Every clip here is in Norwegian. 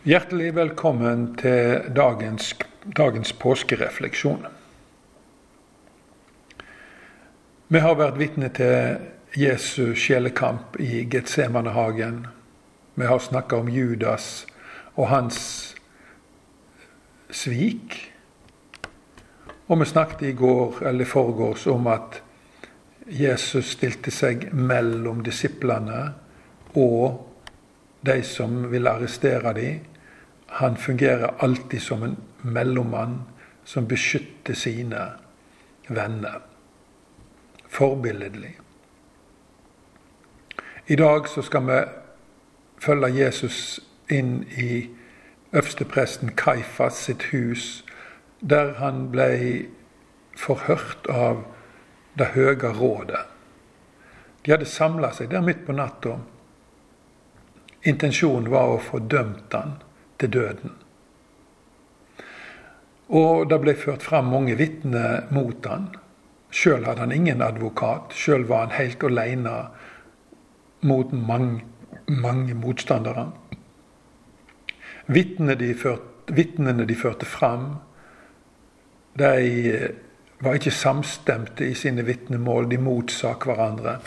Hjertelig velkommen til dagens, dagens påskerefleksjon. Vi har vært vitne til Jesu sjelekamp i Getsemanehagen. Vi har snakka om Judas og hans svik. Og vi snakket i går eller forgårs om at Jesus stilte seg mellom disiplene og de som ville arrestere dem. Han fungerer alltid som en mellommann som beskytter sine venner. Forbilledlig. I dag så skal vi følge Jesus inn i øverstepresten Kaifas sitt hus, der han ble forhørt av det høye rådet. De hadde samla seg der midt på natta. Intensjonen var å få dømt han til døden. Og det ble ført fram mange vitner mot han. Sjøl hadde han ingen advokat. Sjøl var han helt aleine mot mange, mange motstandere. Vitnene de, førte, de førte fram, de var ikke samstemte i sine vitnemål. De motsa hverandre.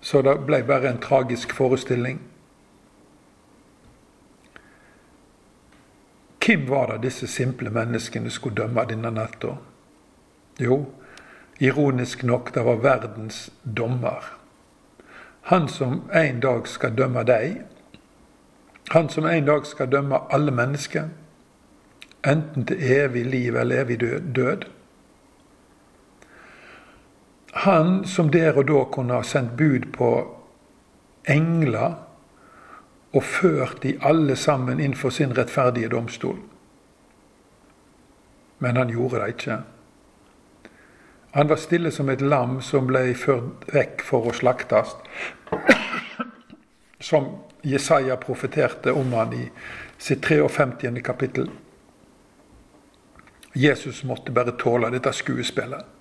Så det ble bare en tragisk forestilling. Hvem var det disse simple menneskene skulle dømme denne natta? Jo, ironisk nok, det var verdens dommer. Han som en dag skal dømme deg. Han som en dag skal dømme alle mennesker. Enten til evig liv eller evig død. Han som der og da kunne ha sendt bud på engler og ført de alle sammen inn for sin rettferdige domstol. Men han gjorde det ikke. Han var stille som et lam som ble ført vekk for å slaktes. Som Jesaja profeterte om han i sitt 53. kapittel. Jesus måtte bare tåle dette skuespillet.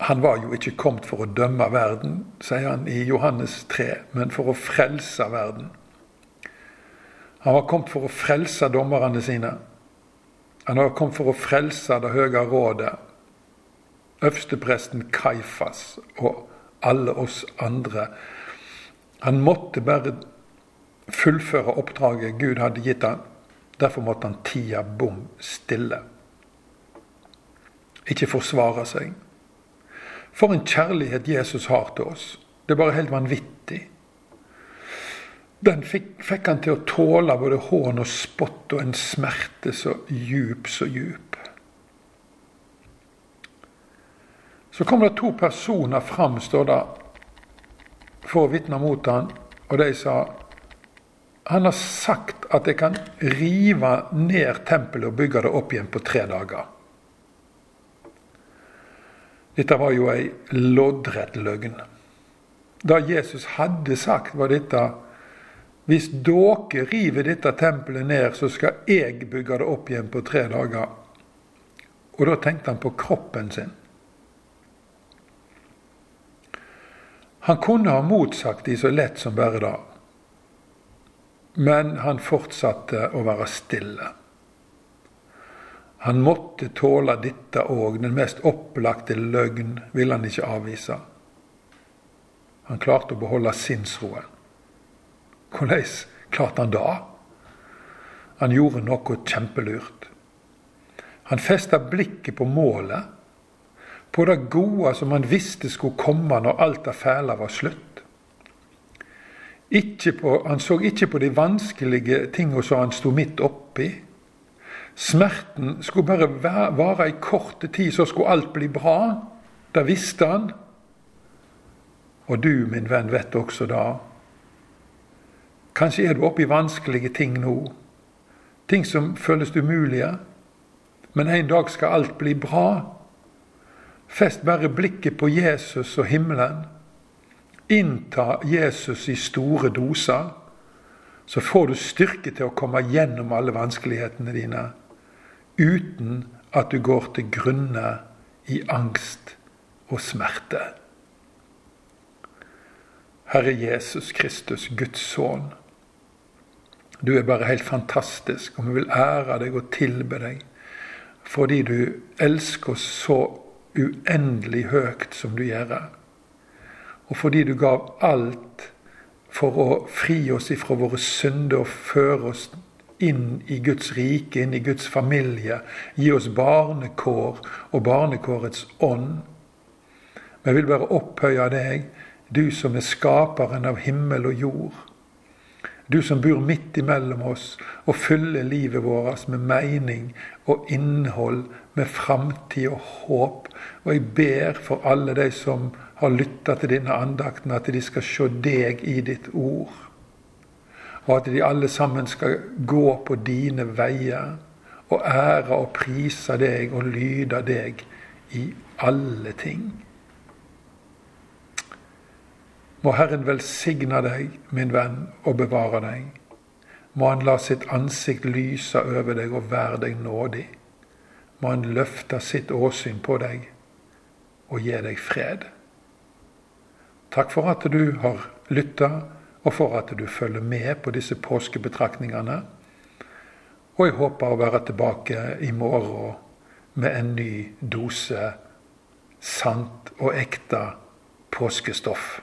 Han var jo ikke kommet for å dømme verden, sier han i Johannes 3, men for å frelse verden. Han var kommet for å frelse dommerne sine. Han var kommet for å frelse Det høye rådet, øverstepresten Kaifas og alle oss andre. Han måtte bare fullføre oppdraget Gud hadde gitt han. Derfor måtte han tida bom stille. Ikke forsvare seg. For en kjærlighet Jesus har til oss. Det er bare helt vanvittig. Den fikk, fikk han til å tåle både hån og spott og en smerte så djup, så djup. Så kom det to personer fram, står det, for å vitne mot han, og de sa han har sagt at jeg kan rive ned tempelet og bygge det opp igjen på tre dager. Dette var jo ei loddrett løgn. Det Jesus hadde sagt, var dette Hvis dere river dette tempelet ned, så skal jeg bygge det opp igjen på tre dager. Og da tenkte han på kroppen sin. Han kunne ha motsagt de så lett som bare det. Men han fortsatte å være stille. Han måtte tåle dette òg, den mest opplagte løgn ville han ikke avvise. Han klarte å beholde sinnsroen. Hvordan klarte han det? Han gjorde noe kjempelurt. Han festa blikket på målet, på det gode som han visste skulle komme når alt det fæle var slutt. På, han så ikke på de vanskelige tingene som han sto midt oppi Smerten skulle bare vare i korte tid, så skulle alt bli bra. Det visste han. Og du, min venn, vet også det. Kanskje er du oppe i vanskelige ting nå. Ting som føles umulige. Men en dag skal alt bli bra. Fest bare blikket på Jesus og himmelen. Innta Jesus i store doser. Så får du styrke til å komme gjennom alle vanskelighetene dine uten at du går til grunne i angst og smerte. Herre Jesus Kristus, Guds sønn. Du er bare helt fantastisk, og vi vil ære deg og tilbe deg fordi du elsker oss så uendelig høyt som du gjør. Og fordi du gav alt for å fri oss ifra våre synder og føre oss inn i Guds rike, inn i Guds familie. Gi oss barnekår og barnekårets ånd. Men jeg vil bare opphøye deg, du som er skaperen av himmel og jord. Du som bor midt imellom oss og fyller livet vårt med mening og innhold, med framtid og håp. Og jeg ber for alle de som har lytta til denne andakten, at de skal se deg i ditt ord. Og at de alle sammen skal gå på dine veier og ære og prise deg og lyde deg i alle ting. Må Herren velsigne deg, min venn, og bevare deg. Må Han la sitt ansikt lyse over deg og være deg nådig. Må Han løfte sitt åsyn på deg og gi deg fred. Takk for at du har lytta, og for at du følger med på disse påskebetraktningene. Og jeg håper å være tilbake i morgen med en ny dose sant og ekte påskestoff.